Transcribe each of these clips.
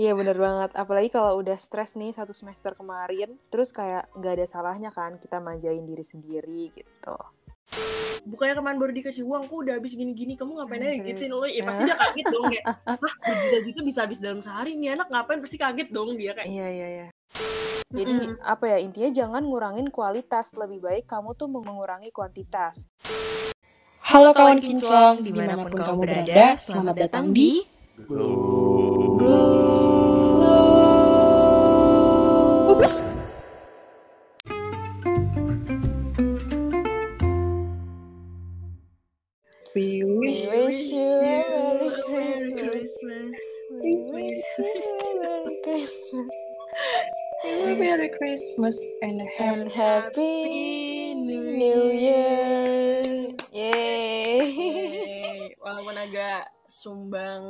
Iya bener banget. Apalagi kalau udah stres nih satu semester kemarin, terus kayak nggak ada salahnya kan kita manjain diri sendiri gitu. Bukannya kemarin baru dikasih uang, kok udah habis gini-gini, kamu ngapain aja gituin lo? Ya pasti dia kaget dong kayak, hah berjuta-juta bisa habis dalam sehari, nih anak ngapain? Pasti kaget dong dia kayak. Iya iya iya. Jadi apa ya intinya jangan ngurangin kualitas, lebih baik kamu tuh mengurangi kuantitas. Halo kawan kinclong, di mana pun kamu berada, selamat datang di We We wish you a Merry Merry Christmas. Christmas. We wish you a Merry Christmas Merry Christmas and a happy New Year. Yeay. Walaupun agak sumbang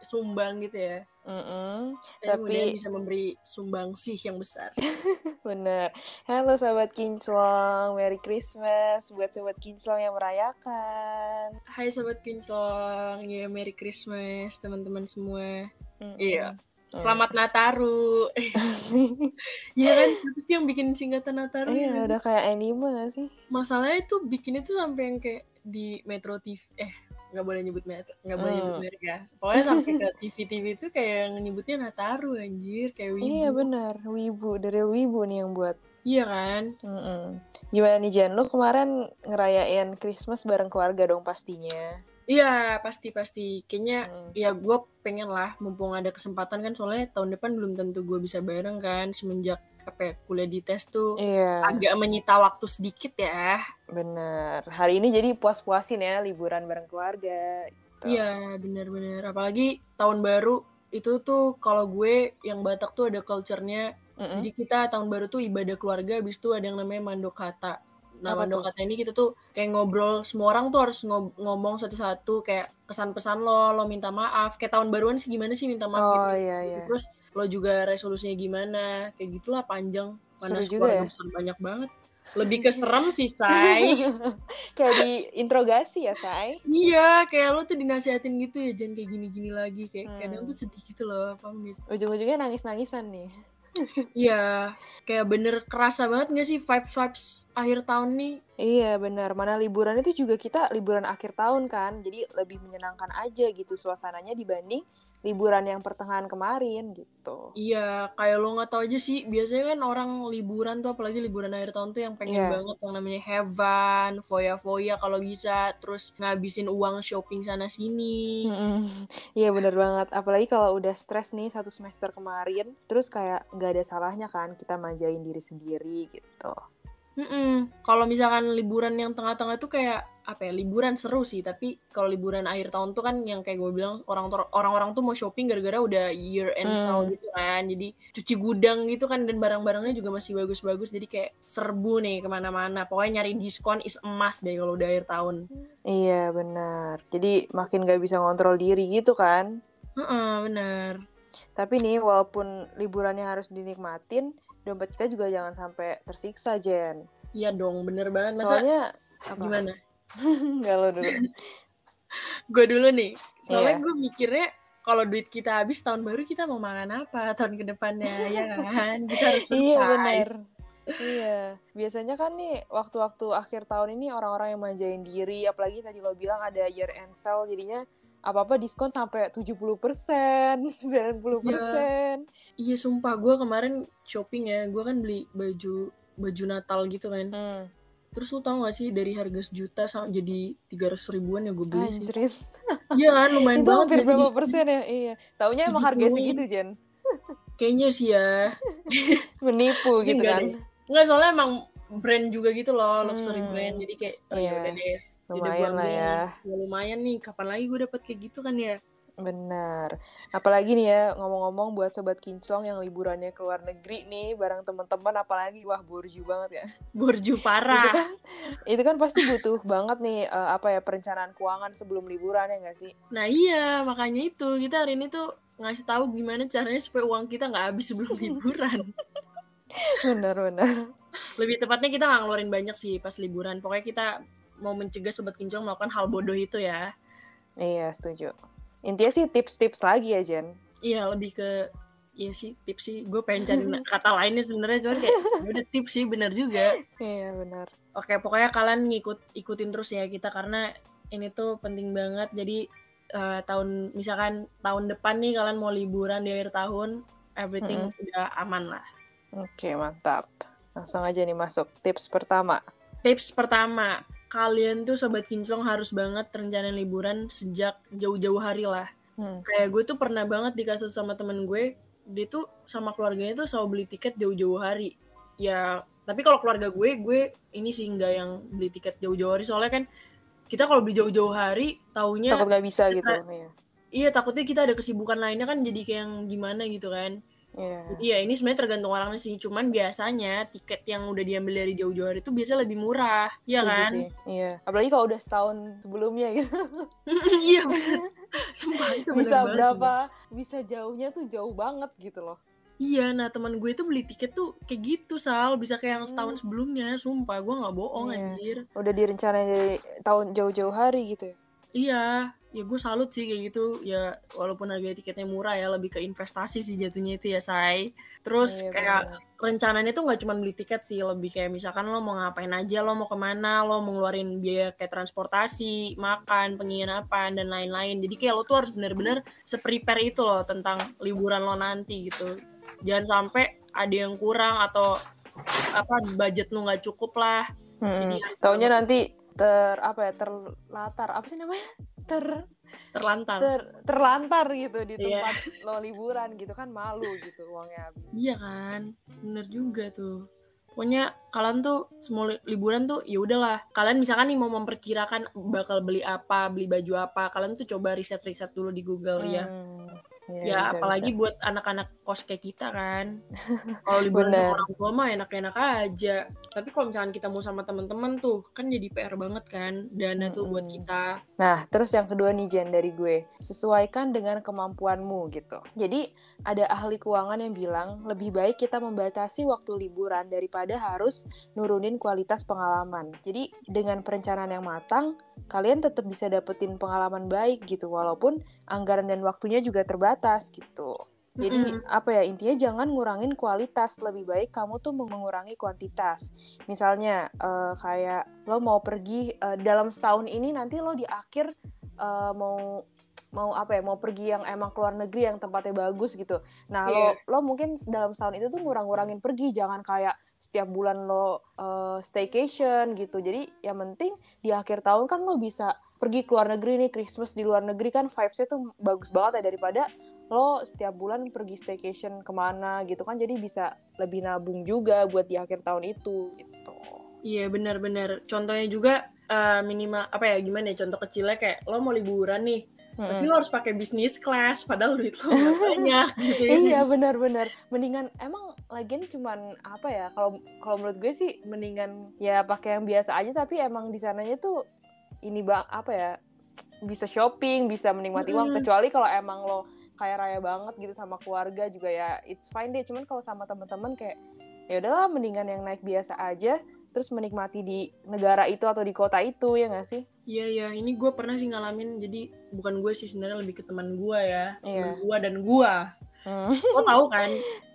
sumbang gitu ya. Mm-mm. Tapi Tapi- bisa memberi sumbang sih yang besar. Bener. Halo Sobat Kinclong, Merry Christmas buat Sobat Kinclong yang merayakan. Hai sobat kinclong, ya Merry Christmas teman-teman semua. Iya. Selamat Nataru. Iya kan, siapa sih yang bikin singkatan Nataru? Iya, ya nggak udah kayak anime gak sih? Masalahnya itu bikin itu sampai yang kayak di Metro TV. Eh, nggak boleh nyebut Metro, nggak boleh Hmm. nyebut merek ya. Pokoknya sampai ke TV-TV itu kayak yang nyebutnya Nataru anjir, kayak wibu. Iya benar, Wibu dari Wibu nih yang buat. Iya kan? Mm-mm. Gimana nih Jan, lu kemarin ngerayain Christmas bareng keluarga dong pastinya. Iya, pasti-pasti. Kayaknya Mm. ya gue pengen lah, mumpung ada kesempatan kan, soalnya tahun depan belum tentu gue bisa bareng kan, semenjak apa ya, kuliah di tes tuh Iya, agak menyita waktu sedikit ya. bener. Hari ini jadi puas-puasin ya liburan bareng keluarga. gitu. Iya, bener-bener. Apalagi tahun baru itu tuh kalau gue yang Batak tuh ada culture-nya. Mm-mm. Jadi kita tahun baru tuh ibadah keluarga, habis itu ada yang namanya mandokata. Nah, Apa mandokata ini kita tuh kayak ngobrol, semua orang tuh harus ngob- ngomong satu-satu kayak kesan-pesan lo, lo minta maaf. Kayak tahun baruan sih gimana sih minta maaf Oh gitu. iya iya. Terus lo juga resolusinya gimana, kayak gitulah panjang. Mana Seru juga ya. besar banyak banget. Lebih ke serem sih, Say. kayak diinterogasi ya, Say. Iya, kayak lo tuh dinasihatin gitu ya, jangan kayak gini-gini lagi. Kayak Hmm. kadang tuh sedih gitu loh, paham? Ujung-ujungnya nangis-nangisan nih. Iya, kayak bener kerasa banget gak sih vibes-vibes akhir tahun nih? Iya benar, mana liburan itu juga kita liburan akhir tahun kan, jadi lebih menyenangkan aja gitu suasananya dibanding liburan yang pertengahan kemarin gitu. Iya, kayak lo nggak tahu aja sih, biasanya kan orang liburan tuh, apalagi liburan akhir tahun tuh yang pengen Iya. banget yang namanya heaven, foya-foya kalau bisa, terus ngabisin uang shopping sana-sini. Mm-mm. Iya bener banget, apalagi kalau udah stres nih satu semester kemarin, terus kayak nggak ada salahnya kan kita manjain diri sendiri gitu. Mm-mm. Kalau misalkan liburan yang tengah-tengah tuh kayak apa ya liburan seru sih tapi kalau liburan akhir tahun tuh kan yang kayak gue bilang orang orang-orang tuh mau shopping gara-gara udah year end sale Hmm. gitu kan jadi cuci gudang gitu kan dan barang-barangnya juga masih bagus-bagus jadi kayak serbu nih ke mana-mana pokoknya nyari diskon is emas deh kalau udah akhir tahun Iya benar, jadi makin nggak bisa ngontrol diri gitu kan. Heeh, bener Tapi nih walaupun liburannya harus dinikmatin, dompet kita juga jangan sampai tersiksa Jen. iya dong bener banget masa Soalnya apa? gimana Nggak lo dulu. gue dulu nih soalnya Iya. gue mikirnya kalau duit kita habis tahun baru kita mau makan apa tahun ke depannya ya kan kita harus Iya survive. benar. Iya, biasanya kan nih waktu-waktu akhir tahun ini orang-orang yang manjain diri, apalagi tadi lo bilang ada year end sale, jadinya apa-apa diskon sampai 70%, 90%. Iya sumpah gue kemarin shopping ya gue kan beli baju baju Natal gitu kan Hmm, terus lu tau gak sih dari harga sejuta sama jadi 300 ribuan ya gue beli sih anjrit. iya kan lumayan Itu banget hampir gak sih berapa persen ya? Iya. Taunya emang harga 70-an. segitu, Jen. kayaknya sih ya Menipu gitu enggak kan. deh. nggak soalnya emang brand juga gitu loh luxury Hmm. brand jadi kayak oh, Iya. yaudah deh Jadi Lumayan lah ya. ya lumayan nih kapan lagi gue dapat kayak gitu kan ya Benar. Apalagi nih ya, ngomong-ngomong buat sobat kinclong yang liburannya ke luar negeri nih, bareng teman-teman apalagi wah borju banget ya. borju Itu parah kan itu kan pasti butuh banget nih eh, apa ya perencanaan keuangan sebelum liburan ya nggak sih? nah iya makanya itu kita hari ini tuh ngasih tahu gimana caranya supaya uang kita nggak habis sebelum liburan Benar benar. lebih tepatnya kita nggak ngeluarin banyak sih pas liburan pokoknya kita mau mencegah sobat kinclong melakukan hal bodoh itu ya Iya, setuju. Intinya sih tips-tips lagi ya, Jen. Iya lebih ke Iya sih tips sih gue pengen cari kata lainnya sebenarnya cuman kayak ya udah tips sih bener juga Iya benar. Oke, pokoknya kalian ngikut ikutin terus ya kita karena ini tuh penting banget. Jadi eh, tahun misalkan tahun depan nih kalian mau liburan di akhir tahun, everything udah aman lah. Oke mantap. Langsung aja nih masuk tips pertama. Tips pertama, kalian tuh sobat kinclong harus banget rencanain liburan sejak jauh-jauh hari lah. Hmm. Kayak gue tuh pernah banget dikasih sama temen gue, dia tuh sama keluarganya tuh selalu beli tiket jauh-jauh hari. Ya, tapi kalau keluarga gue, gue ini sih nggak yang beli tiket jauh-jauh hari. Soalnya kan kita kalau beli jauh-jauh hari, taunya Takut nggak bisa gitu. kita- Iya. iya takutnya kita ada kesibukan lainnya kan jadi kayak yang gimana gitu kan. Iya. Jadi ya ini sebenarnya tergantung orangnya sih. Cuman biasanya tiket yang udah diambil dari jauh-jauh hari itu biasanya lebih murah, Iya Setuju kan? sih. Iya. Apalagi kalau udah setahun sebelumnya gitu. Iya. Sumpah itu bisa banget. berapa? Bisa jauhnya tuh jauh banget gitu loh. Iya, nah teman gue tuh beli tiket tuh kayak gitu Sal, bisa kayak yang setahun sebelumnya, sumpah gue nggak bohong Hmm. Iya. anjir. Udah direncanain dari tahun jauh-jauh hari gitu ya. Iya, ya gue salut sih kayak gitu. Ya walaupun harga tiketnya murah ya, lebih ke investasi sih jatuhnya itu ya, Say. Terus Iya, kayak bener. rencananya tuh nggak cuma beli tiket sih, lebih kayak misalkan lo mau ngapain aja, lo mau ke mana, lo mau ngeluarin biaya kayak transportasi, makan, penginapan dan lain-lain. Jadi kayak lo tuh harus bener-bener se-prepare itu loh tentang liburan lo nanti gitu. Jangan sampai ada yang kurang atau apa budget lo nggak cukup lah. Mm-mm. Jadi Taunya nanti ter apa ya terlatar apa sih namanya ter terlantar. ter terlantar gitu di Iya. tempat lo liburan gitu kan malu gitu uangnya habis. Iya kan, bener juga tuh. Pokoknya kalian tuh semua li- liburan tuh ya udahlah. Kalian misalkan nih mau memperkirakan bakal beli apa, beli baju apa, kalian tuh coba riset-riset dulu di Google ya. Hmm, Ya iya, bisa, apalagi bisa. buat anak-anak kos kayak kita kan. Kalau liburan sama orang tua mah enak-enak aja. Tapi kalau misalkan kita mau sama teman-teman tuh kan jadi PR banget kan dana tuh buat kita. Nah, terus yang kedua nih Jen dari gue, sesuaikan dengan kemampuanmu gitu. Jadi ada ahli keuangan yang bilang lebih baik kita membatasi waktu liburan daripada harus nurunin kualitas pengalaman. Jadi dengan perencanaan yang matang, kalian tetap bisa dapetin pengalaman baik gitu walaupun anggaran dan waktunya juga terbatas gitu. Jadi Mm-mm. apa ya intinya jangan ngurangin kualitas, lebih baik kamu tuh mengurangi kuantitas. Misalnya eh, kayak lo mau pergi eh, dalam setahun ini nanti lo di akhir eh, mau mau apa ya mau pergi yang emang keluar negeri yang tempatnya bagus gitu. Nah lo lo mungkin dalam setahun itu tuh ngurang-ngurangin pergi, jangan kayak setiap bulan lo eh, staycation gitu. Jadi yang penting di akhir tahun kan lo bisa pergi ke luar negeri nih Christmas di luar negeri kan vibes-nya tuh bagus banget ya daripada lo setiap bulan pergi staycation ke mana gitu kan jadi bisa lebih nabung juga buat di akhir tahun itu gitu. Iya benar-benar. Contohnya juga eh, minimal apa ya gimana ya contoh kecilnya kayak lo mau liburan nih, tapi lo harus pakai bisnis class padahal duit lo banyak gitu ya. iya benar-benar mendingan emang lagian cuman apa ya kalau kalau menurut gue sih mendingan ya pakai yang biasa aja tapi emang di sananya tuh ini bang apa ya bisa shopping bisa menikmati uang Mm-mm. kecuali kalau emang lo kaya raya banget gitu sama keluarga juga ya it's fine deh cuman kalau sama teman-teman kayak ya udahlah mendingan yang naik biasa aja terus menikmati di negara itu atau di kota itu ya nggak sih Iya iya, ini gue pernah sih ngalamin. Jadi bukan gue sih sebenarnya lebih ke teman gue ya, teman gue dan gue. Hmm. Lo tahu kan,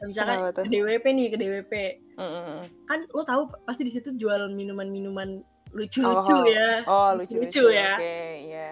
misalkan tuh? ke DWP nih ke DWP, Mm-mm. kan lo tahu pasti di situ jualan minuman-minuman lucu-lucu Oh. ya. oh lucu Lucu lucu ya. oke iya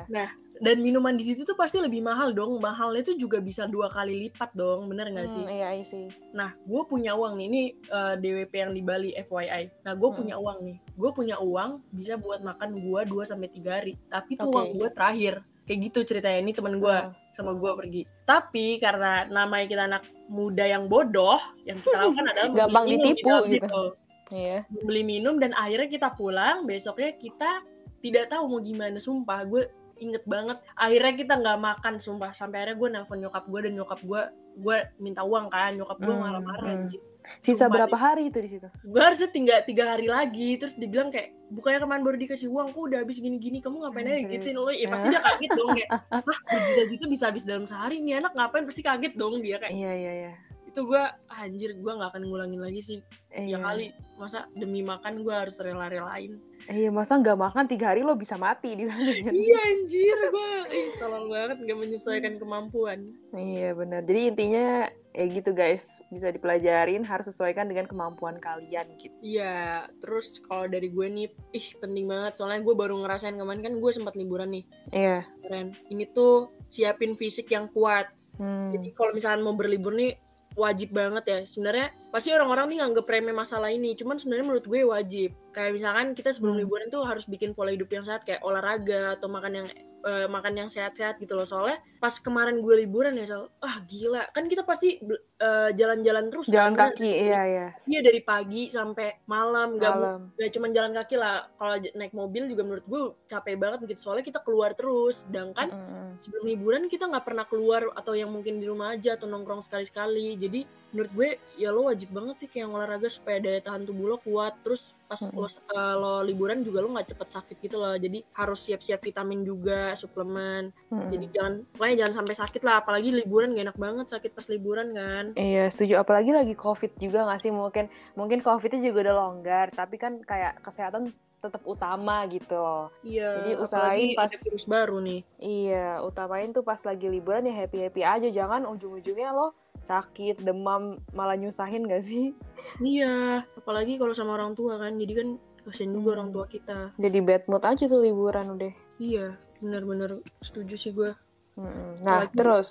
Dan minuman di situ tuh pasti lebih mahal dong. Mahalnya tuh juga bisa dua kali lipat dong, bener nggak sih? Hmm, iya I see Nah, gue punya uang nih, ini eh, DWP yang di Bali FYI. Nah, gue Hmm. punya uang nih. Gue punya uang bisa buat makan gue 2 sampai 3 hari. Tapi itu Oke. uang gue terakhir. Kayak gitu ceritanya. Ini temen gue Hmm. sama gue pergi. Tapi karena namanya kita anak muda yang bodoh, yang kita lakukan adalah Gampang ditipu di dalam gitu. Iya Beli minum dan akhirnya kita pulang. Besoknya kita tidak tahu mau gimana. Sumpah, gue inget banget. Akhirnya kita nggak makan, sumpah. Sampai akhirnya gue nelfon nyokap gue dan nyokap gue, gue minta uang kan. Nyokap gue Hmm, marah-marah hmm. anjir. sisa Sumpah berapa hari itu di situ gue harusnya tinggal tiga hari lagi terus dibilang kayak bukannya kemarin baru dikasih uang kok udah habis gini-gini kamu ngapain aja gituin lo ya pasti dia kaget dong kayak ah berjuta gitu bisa habis dalam sehari nih anak ngapain pasti kaget dong dia kayak iya iya iya itu gue anjir gue nggak akan ngulangin lagi sih Iya. ya kali masa demi makan gue harus rela-relain Iya, masa nggak makan tiga hari lo bisa mati di sana. iya anjir gue ih tolong banget nggak menyesuaikan kemampuan Iya benar. Jadi intinya ya gitu guys, bisa dipelajarin harus sesuaikan dengan kemampuan kalian gitu. iya terus kalau dari gue nih ih penting banget soalnya gue baru ngerasain kemarin kan gue sempat liburan nih Iya. keren ini tuh siapin fisik yang kuat Hmm. Jadi kalau misalkan mau berlibur nih wajib banget ya. Sebenarnya pasti orang-orang nih nganggep remeh masalah ini. Cuman sebenarnya menurut gue wajib. Kayak misalkan kita sebelum Hmm. liburan tuh harus bikin pola hidup yang sehat kayak olahraga atau makan yang eh, makan yang sehat-sehat gitu loh. Soalnya pas kemarin gue liburan ya, Sal, ah gila. Kan kita pasti eh, jalan-jalan terus. Jalan kan? kaki, iya iya. Iya dari pagi sampai malam. Gak, Malam. gak cuma jalan kaki lah. Kalau naik mobil juga menurut gue capek banget gitu. Soalnya kita keluar terus. Sedangkan Mm-mm. sebelum liburan kita nggak pernah keluar atau yang mungkin di rumah aja atau nongkrong sekali-sekali jadi menurut gue ya lo wajib banget sih kayak olahraga supaya daya tahan tubuh lo kuat terus pas Mm-mm. lo, eh, lo liburan juga lo nggak cepet sakit gitu loh jadi harus siap-siap vitamin juga suplemen Mm-mm. jadi jangan pokoknya jangan sampai sakit lah apalagi liburan gak enak banget sakit pas liburan kan Iya setuju. Apalagi lagi covid juga nggak sih mungkin mungkin covidnya juga udah longgar, tapi kan kayak kesehatan tetap utama gitu loh. iya Jadi usahain pas- ada virus baru nih Iya, utamain tuh pas lagi liburan ya happy happy aja, jangan ujung-ujungnya lo sakit, demam, malah nyusahin gak sih? iya apalagi kalau sama orang tua kan jadi kan kasian juga Hmm. orang tua kita Jadi bad mood aja tuh liburan udah. iya bener-bener setuju sih gue Mm-mm. Nah Apalagi- terus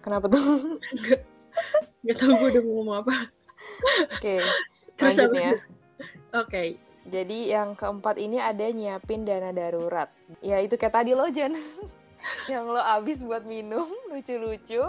kenapa tuh? Gak tau gue udah mau ngomong apa. Oke, Terus lanjut apa? ya. Oke. Jadi yang keempat ini ada nyiapin dana darurat. Ya itu kayak tadi lo Jan. yang lo abis buat minum lucu-lucu.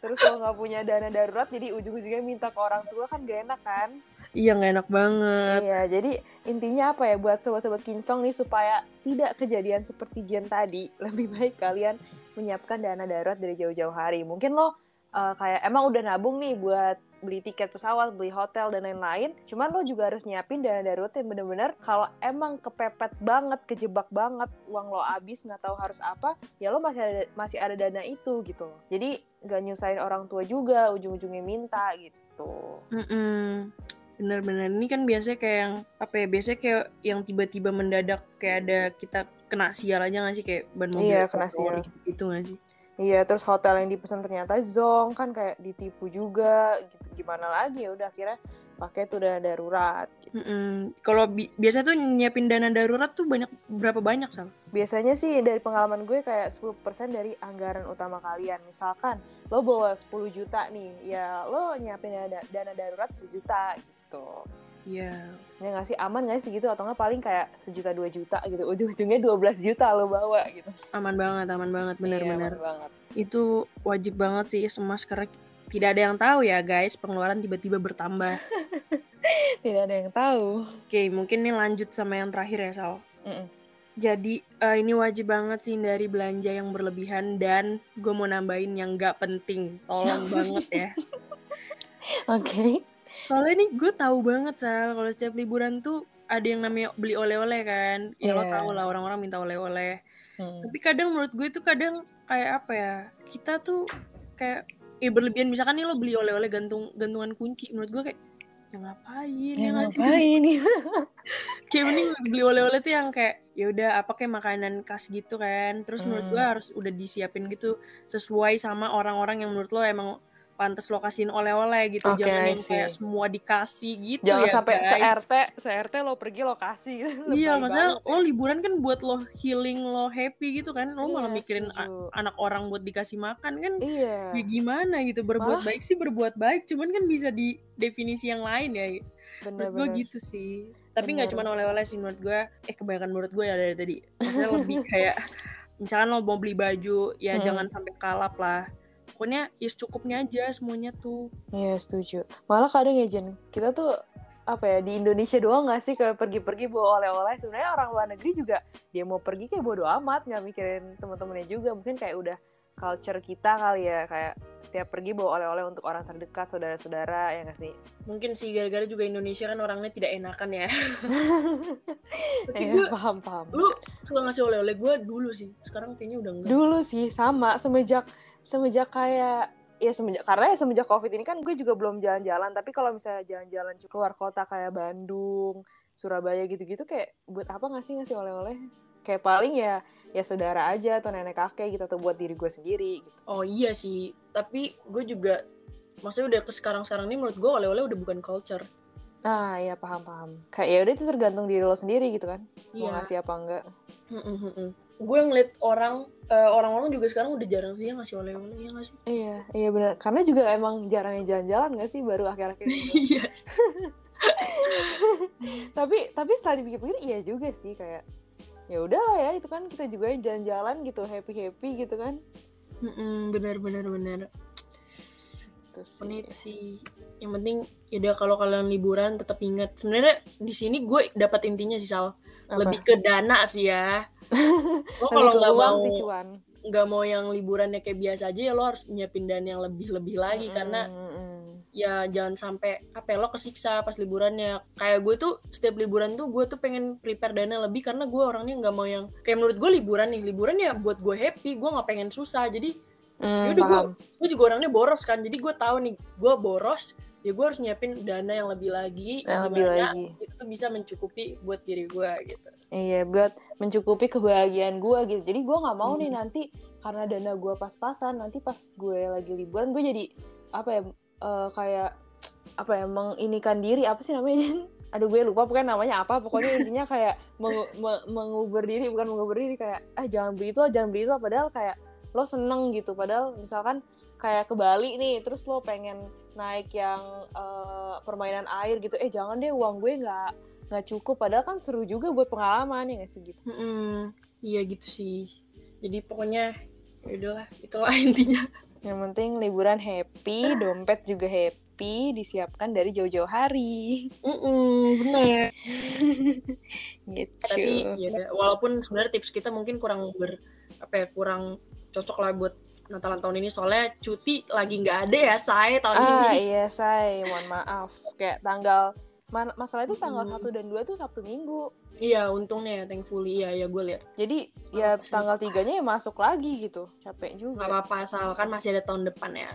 Terus lo nggak punya dana darurat jadi ujung-ujungnya minta ke orang tua kan gak enak kan? Iya gak enak banget. Iya, jadi intinya apa ya buat sobat-sobat kincong nih supaya tidak kejadian seperti Jen tadi, lebih baik kalian menyiapkan dana darurat dari jauh-jauh hari. Mungkin lo uh, kayak emang udah nabung nih buat beli tiket pesawat, beli hotel dan lain-lain. Cuman lo juga harus nyiapin dana darurat yang bener-bener kalau emang kepepet banget, kejebak banget, uang lo habis nggak tahu harus apa, ya lo masih ada masih ada dana itu gitu. Jadi nggak nyusahin orang tua juga, ujung-ujungnya minta gitu. Mm-mm. Bener-bener. Ini kan biasanya kayak yang, apa ya, biasanya kayak yang tiba-tiba mendadak kayak ada kita kena sial aja gak sih? Kayak ban mobil. Iya, kena sial. Gitu gak sih? Iya, terus hotel yang dipesan ternyata zong kan kayak ditipu juga gitu. Gimana lagi ya udah akhirnya pakai tuh dana darurat gitu. Mm-mm. Kalau bi- biasa tuh nyiapin dana darurat tuh banyak berapa banyak Sal? Biasanya sih dari pengalaman gue kayak 10% dari anggaran utama kalian. Misalkan lo bawa 10 juta nih, ya lo nyiapin dana, dana darurat sejuta gitu. Iya. Ya nggak sih aman nggak sih gitu atau nggak paling kayak sejuta dua juta gitu ujung-ujungnya 12 juta lo bawa gitu. Aman banget, aman banget, Iya, bener-bener. aman banget. Itu wajib banget sih semas karena tidak ada yang tahu ya guys, pengeluaran tiba-tiba bertambah. Tidak ada yang tahu. Oke, mungkin nih lanjut sama yang terakhir ya, Sal. Mm-mm. Jadi, eh, ini wajib banget sih dari belanja yang berlebihan dan gue mau nambahin yang gak penting. Tolong banget ya. Oke. Soalnya nih gue tahu banget, Sal, kalau setiap liburan tuh ada yang namanya beli oleh-oleh kan. Ya lo Iya. tau lah orang-orang minta oleh-oleh. Hmm. Tapi kadang menurut gue tuh kadang kayak apa ya? Kita tuh kayak ya berlebihan misalkan nih lo beli oleh-oleh gantung gantungan kunci menurut gue kayak ya ngapain ya, Ya ngapain kayak mending beli oleh-oleh tuh yang kayak ya udah apa kayak makanan khas gitu kan terus menurut Hmm. gue harus udah disiapin gitu sesuai sama orang-orang yang menurut lo emang pantas lo kasihin oleh-oleh gitu Oke, jangan yang kayak semua dikasih gitu Jangan ya sampai guys. se-RT, se-RT lo pergi lokasi. iya maksudnya lo liburan kan buat lo healing lo happy gitu kan lo malah Iya, mikirin a- setuju. anak orang buat dikasih makan kan Iya. ya gimana gitu berbuat Malah- baik sih berbuat baik cuman kan bisa di definisi yang lain ya menurut gue gitu sih tapi nggak Bener. cuma oleh-oleh sih menurut gue eh kebanyakan menurut gue ya dari tadi maksudnya lebih kayak misalkan lo mau beli baju ya Mm-mm. jangan sampai kalap lah pokoknya ya secukupnya aja semuanya tuh. Iya setuju. Malah kadang ya Jen, kita tuh apa ya di Indonesia doang gak sih kalau pergi-pergi bawa oleh-oleh? Sebenarnya orang luar negeri juga dia mau pergi kayak bodo amat nggak mikirin teman-temannya juga. Mungkin kayak udah culture kita kali ya kayak tiap pergi bawa oleh-oleh untuk orang terdekat saudara-saudara ya nggak sih? Mungkin sih gara-gara juga Indonesia kan orangnya tidak enakan ya. Tapi Iya, gue paham paham. lu suka ngasih oleh-oleh gue dulu sih. Sekarang kayaknya udah enggak. Dulu sih sama semenjak semenjak kayak ya semenjak karena ya semenjak covid ini kan gue juga belum jalan-jalan tapi kalau misalnya jalan-jalan keluar kota kayak Bandung Surabaya gitu-gitu kayak buat apa nggak sih ngasih oleh-oleh? Kayak paling ya ya saudara aja atau nenek kakek gitu atau buat diri gue sendiri gitu. Oh iya sih, tapi gue juga maksudnya udah ke sekarang-sekarang ini menurut gue oleh-oleh udah bukan culture. nah ya paham paham kayak ya udah itu tergantung diri lo sendiri gitu kan mau Iya. ngasih apa enggak Gue ngeliat orang eh, orang-orang juga sekarang udah jarang sih yang ngasih oleh-oleh ya nggak sih? iya iya benar karena juga emang jarang yang jalan-jalan nggak sih baru akhir-akhir ini Iya. tapi tapi setelah dipikir-pikir iya juga sih kayak ya udahlah ya itu kan kita juga yang jalan-jalan gitu happy happy gitu kan Mm-mm, bener bener bener. Itu sih Menit sih. Yang penting ya udah kalau kalian liburan tetap ingat. Sebenarnya di sini gue dapat intinya sih Sal. Apa? Lebih ke dana sih ya. Lo Lebih kalau nggak mau sih cuan nggak mau yang liburannya kayak biasa aja ya lo harus nyiapin dana yang lebih-lebih lagi karena Mm-mm. ya jangan sampai apa ya, lo kesiksa pas liburannya kayak gue tuh setiap liburan tuh gue tuh pengen prepare dana lebih karena gue orangnya nggak mau yang kayak menurut gue liburan nih liburan ya buat gue happy gue nggak pengen susah jadi Mm, Yaudah, paham. gue juga orangnya boros kan jadi gue tahu nih gue boros ya gue harus nyiapin dana yang lebih lagi Yang lebih lagi. itu tuh bisa mencukupi buat diri gue gitu Iya, buat mencukupi kebahagiaan gue gitu. Jadi gue nggak mau nih Hmm. nanti karena dana gue pas-pasan, nanti pas gue lagi liburan gue jadi apa ya eh, kayak apa ya menginikan diri apa sih namanya Jen? Aduh gue lupa pokoknya namanya apa. Pokoknya intinya kayak mengu- me- mengubur diri bukan mengubur diri kayak ah jangan beli itu, ah, jangan beli itu. Padahal kayak lo seneng gitu. Padahal misalkan kayak ke Bali nih, terus lo pengen naik yang eh, permainan air gitu. Eh jangan deh uang gue nggak nggak cukup padahal kan seru juga buat pengalaman ya nggak sih gitu Mm-mm. iya gitu sih jadi pokoknya ya udahlah itulah intinya yang penting liburan happy dompet juga happy disiapkan dari jauh-jauh hari Mm-mm, bener gitu tapi ya walaupun sebenarnya tips kita mungkin kurang ber apa ya kurang cocok lah buat Natalan tahun ini. Soalnya cuti lagi nggak ada ya saya tahun ah ini. iya say mohon maaf. Kayak tanggal ma- masalah itu tanggal Hmm. 1 dan 2 tuh Sabtu Minggu. Iya untungnya ya thankfully. Ya ya gue lihat. Jadi Nggak ya apa-apa sih. tanggal tiganya ya masuk lagi gitu. Capek juga. Apa-apa asal kan masih ada tahun depan ya.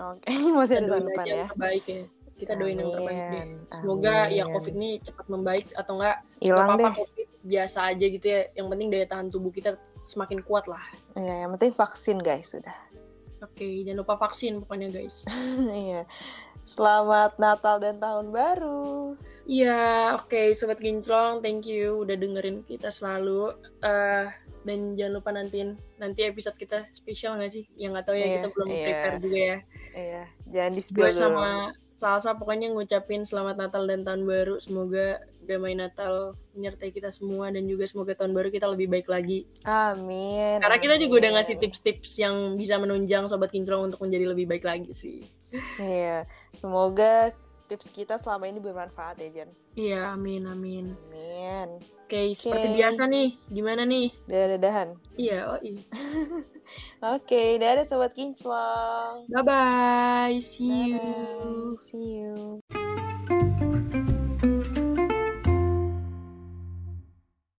Oke masih kita ada tahun depan ya. yang terbaik ya. Kita doain yang terbaik deh. Amin, semoga ya amin. covid ini cepat membaik atau enggak nggak hilang apa-apa covid biasa aja gitu ya. Yang penting daya tahan tubuh kita semakin kuat lah ya yang penting vaksin guys sudah oke jangan lupa vaksin pokoknya guys iya selamat Natal dan tahun baru Iya, oke Sobat Kinclong, thank you udah dengerin kita selalu. eh dan jangan lupa nantiin nanti episode kita spesial nggak sih? Yang nggak tahu ya Iya, kita belum iya. prepare juga ya. iya jangan di Gue sama Salsa pokoknya ngucapin selamat Natal dan tahun baru. Semoga damai Natal menyertai kita semua dan juga semoga tahun baru kita lebih baik lagi. amin Karena kita juga udah ngasih tips-tips yang bisa menunjang Sobat Kinclong untuk menjadi lebih baik lagi sih. Iya, semoga tips kita selama ini bermanfaat ya, Jen. Iya, amin, amin. Amin. Oke, seperti Oke. biasa nih, gimana nih? Dadah-dadahan. Iya, oh iya. Oke, dadah Sobat Kinclong. Bye-bye, see you. Dadah. See you.